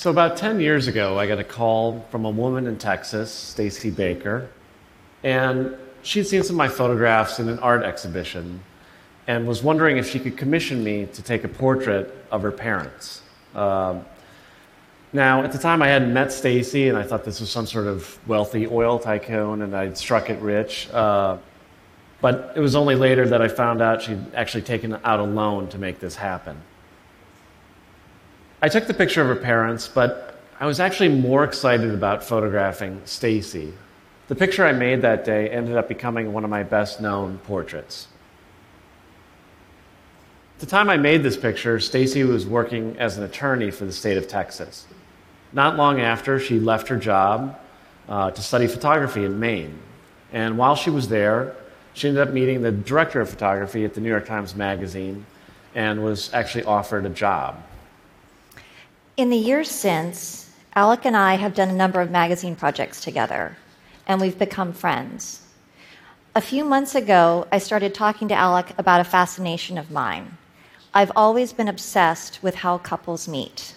So about 10 years ago, I got a call from a woman in Texas, Stacey Baker, and she'd seen some of my photographs in an art exhibition and was wondering if she could commission me to take a portrait of her parents. Um, now, at the time, I hadn't met Stacey, and I thought this was some sort of wealthy oil tycoon, and I'd struck it rich. Uh, but it was only later that I found out she'd actually taken out a loan to make this happen. I took the picture of her parents, but I was actually more excited about photographing Stacey. The picture I made that day ended up becoming one of my best known portraits. At the time I made this picture, Stacey was working as an attorney for the state of Texas. Not long after, she left her job uh, to study photography in Maine. And while she was there, she ended up meeting the director of photography at the New York Times Magazine and was actually offered a job. In the years since, Alec and I have done a number of magazine projects together, and we've become friends. A few months ago, I started talking to Alec about a fascination of mine. I've always been obsessed with how couples meet.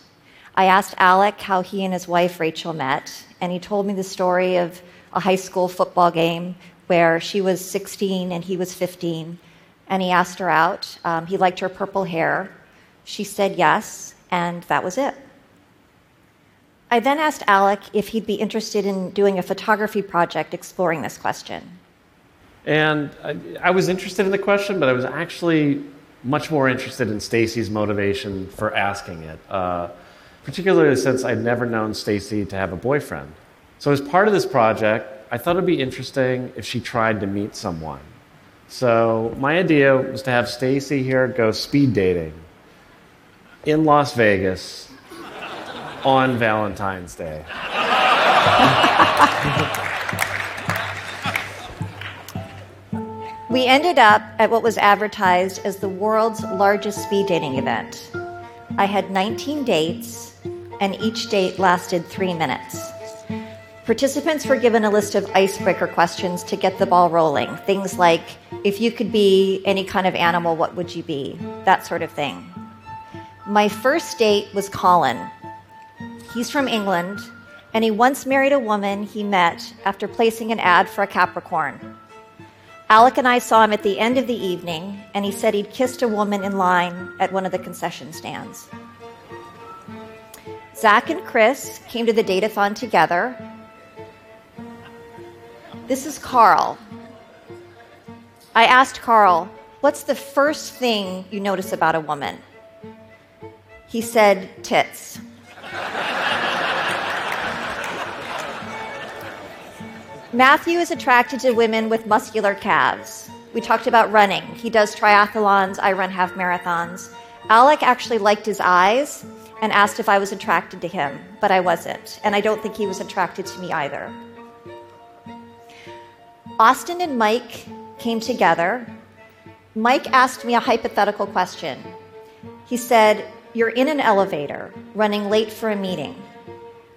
I asked Alec how he and his wife Rachel met, and he told me the story of a high school football game where she was 16 and he was 15, and he asked her out. Um, he liked her purple hair. She said yes, and that was it. I then asked Alec if he'd be interested in doing a photography project exploring this question. And I, I was interested in the question, but I was actually much more interested in Stacey's motivation for asking it, uh, particularly since I'd never known Stacey to have a boyfriend. So, as part of this project, I thought it'd be interesting if she tried to meet someone. So, my idea was to have Stacey here go speed dating in Las Vegas on Valentine's Day. we ended up at what was advertised as the world's largest speed dating event. I had 19 dates, and each date lasted three minutes. Participants were given a list of icebreaker questions to get the ball rolling. Things like, if you could be any kind of animal, what would you be? That sort of thing. My first date was Colin, He's from England, and he once married a woman he met after placing an ad for a Capricorn. Alec and I saw him at the end of the evening, and he said he'd kissed a woman in line at one of the concession stands. Zach and Chris came to the datathon together. This is Carl. I asked Carl, What's the first thing you notice about a woman? He said, Tits. Matthew is attracted to women with muscular calves. We talked about running. He does triathlons, I run half marathons. Alec actually liked his eyes and asked if I was attracted to him, but I wasn't, and I don't think he was attracted to me either. Austin and Mike came together. Mike asked me a hypothetical question. He said, You're in an elevator, running late for a meeting.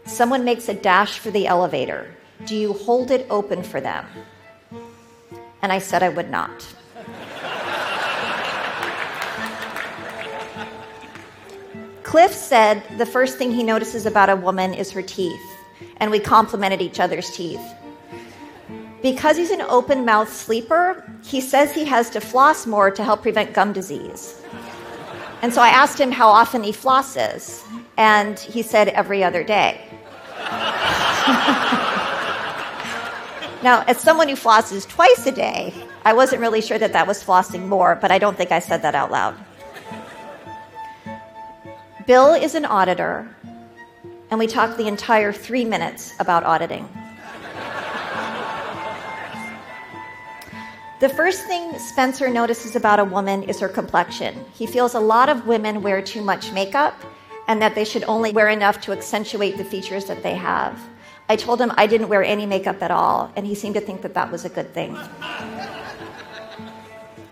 Someone makes a dash for the elevator. Do you hold it open for them? And I said I would not. Cliff said the first thing he notices about a woman is her teeth, and we complimented each other's teeth. Because he's an open mouth sleeper, he says he has to floss more to help prevent gum disease. And so I asked him how often he flosses, and he said every other day. Now, as someone who flosses twice a day, I wasn't really sure that that was flossing more, but I don't think I said that out loud. Bill is an auditor, and we talked the entire three minutes about auditing. The first thing Spencer notices about a woman is her complexion. He feels a lot of women wear too much makeup and that they should only wear enough to accentuate the features that they have. I told him I didn't wear any makeup at all, and he seemed to think that that was a good thing.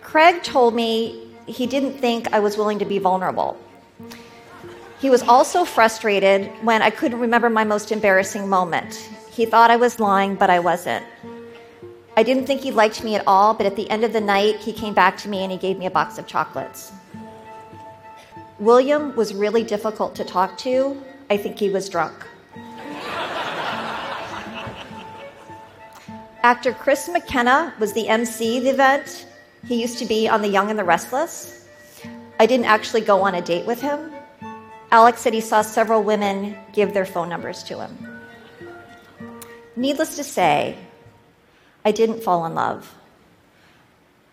Craig told me he didn't think I was willing to be vulnerable. He was also frustrated when I couldn't remember my most embarrassing moment. He thought I was lying, but I wasn't. I didn't think he liked me at all, but at the end of the night, he came back to me and he gave me a box of chocolates. William was really difficult to talk to I think he was drunk. Actor Chris McKenna was the MC of the event. He used to be on The Young and the Restless. I didn't actually go on a date with him. Alec said he saw several women give their phone numbers to him. Needless to say, I didn't fall in love.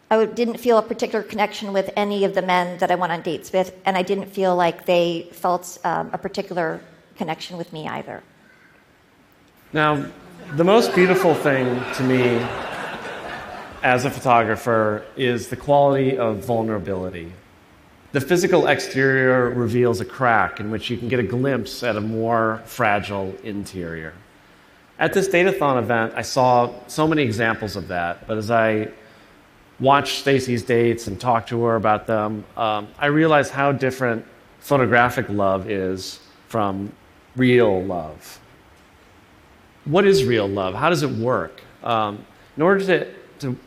I didn't feel a particular connection with any of the men that I went on dates with, and I didn't feel like they felt um, a particular connection with me either. Now, the most beautiful thing to me as a photographer is the quality of vulnerability. The physical exterior reveals a crack in which you can get a glimpse at a more fragile interior. At this Datathon event, I saw so many examples of that, but as I watched Stacey's dates and talked to her about them, um, I realized how different photographic love is from real love. What is real love? How does it work? Um, in order to, to,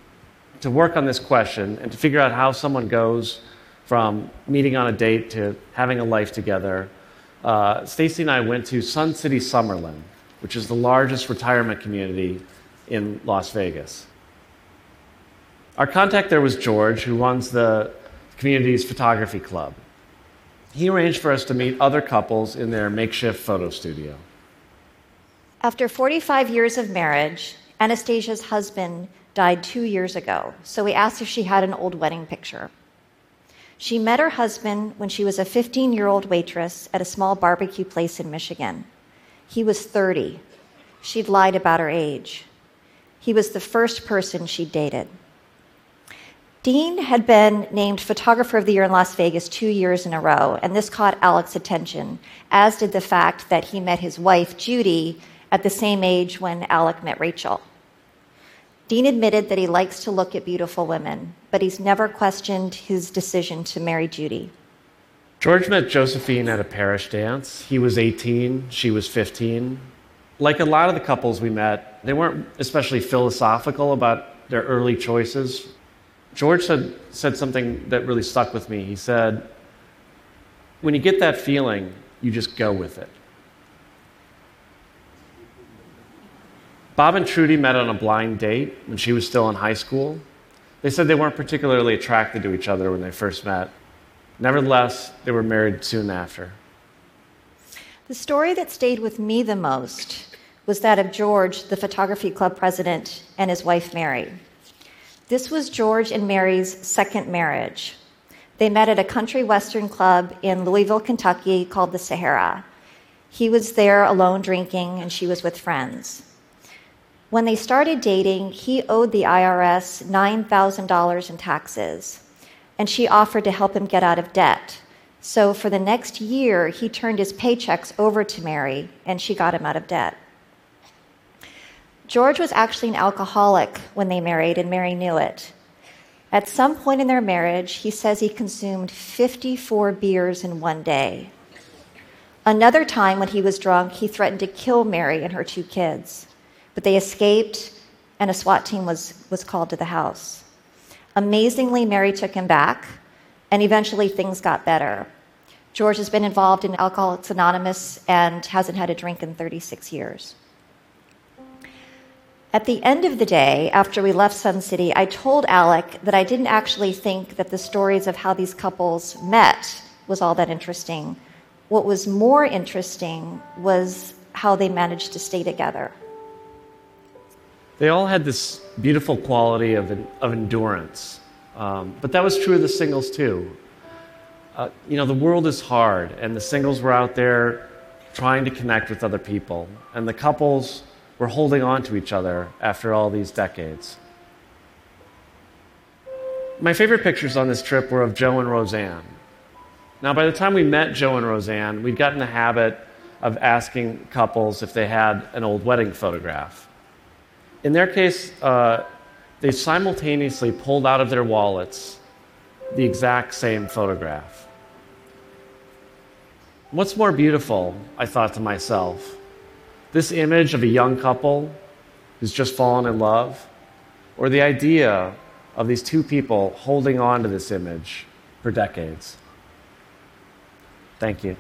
to work on this question and to figure out how someone goes from meeting on a date to having a life together, uh, Stacey and I went to Sun City Summerlin, which is the largest retirement community in Las Vegas. Our contact there was George, who runs the community's photography club. He arranged for us to meet other couples in their makeshift photo studio. After 45 years of marriage, Anastasia's husband died two years ago, so we asked if she had an old wedding picture. She met her husband when she was a 15 year old waitress at a small barbecue place in Michigan. He was 30. She'd lied about her age. He was the first person she'd dated. Dean had been named Photographer of the Year in Las Vegas two years in a row, and this caught Alec's attention, as did the fact that he met his wife, Judy, at the same age when Alec met Rachel. Dean admitted that he likes to look at beautiful women, but he's never questioned his decision to marry Judy. George met Josephine at a parish dance. He was 18, she was 15. Like a lot of the couples we met, they weren't especially philosophical about their early choices. George said, said something that really stuck with me. He said, When you get that feeling, you just go with it. Bob and Trudy met on a blind date when she was still in high school. They said they weren't particularly attracted to each other when they first met. Nevertheless, they were married soon after. The story that stayed with me the most was that of George, the photography club president, and his wife Mary. This was George and Mary's second marriage. They met at a country western club in Louisville, Kentucky called the Sahara. He was there alone drinking, and she was with friends. When they started dating, he owed the IRS $9,000 in taxes, and she offered to help him get out of debt. So for the next year, he turned his paychecks over to Mary, and she got him out of debt. George was actually an alcoholic when they married, and Mary knew it. At some point in their marriage, he says he consumed 54 beers in one day. Another time, when he was drunk, he threatened to kill Mary and her two kids, but they escaped, and a SWAT team was, was called to the house. Amazingly, Mary took him back, and eventually things got better. George has been involved in Alcoholics Anonymous and hasn't had a drink in 36 years. At the end of the day, after we left Sun City, I told Alec that I didn't actually think that the stories of how these couples met was all that interesting. What was more interesting was how they managed to stay together. They all had this beautiful quality of, of endurance. Um, but that was true of the singles too. Uh, you know, the world is hard, and the singles were out there trying to connect with other people, and the couples we're holding on to each other after all these decades. My favorite pictures on this trip were of Joe and Roseanne. Now, by the time we met Joe and Roseanne, we'd gotten the habit of asking couples if they had an old wedding photograph. In their case, uh, they simultaneously pulled out of their wallets the exact same photograph. What's more beautiful, I thought to myself, this image of a young couple who's just fallen in love, or the idea of these two people holding on to this image for decades. Thank you.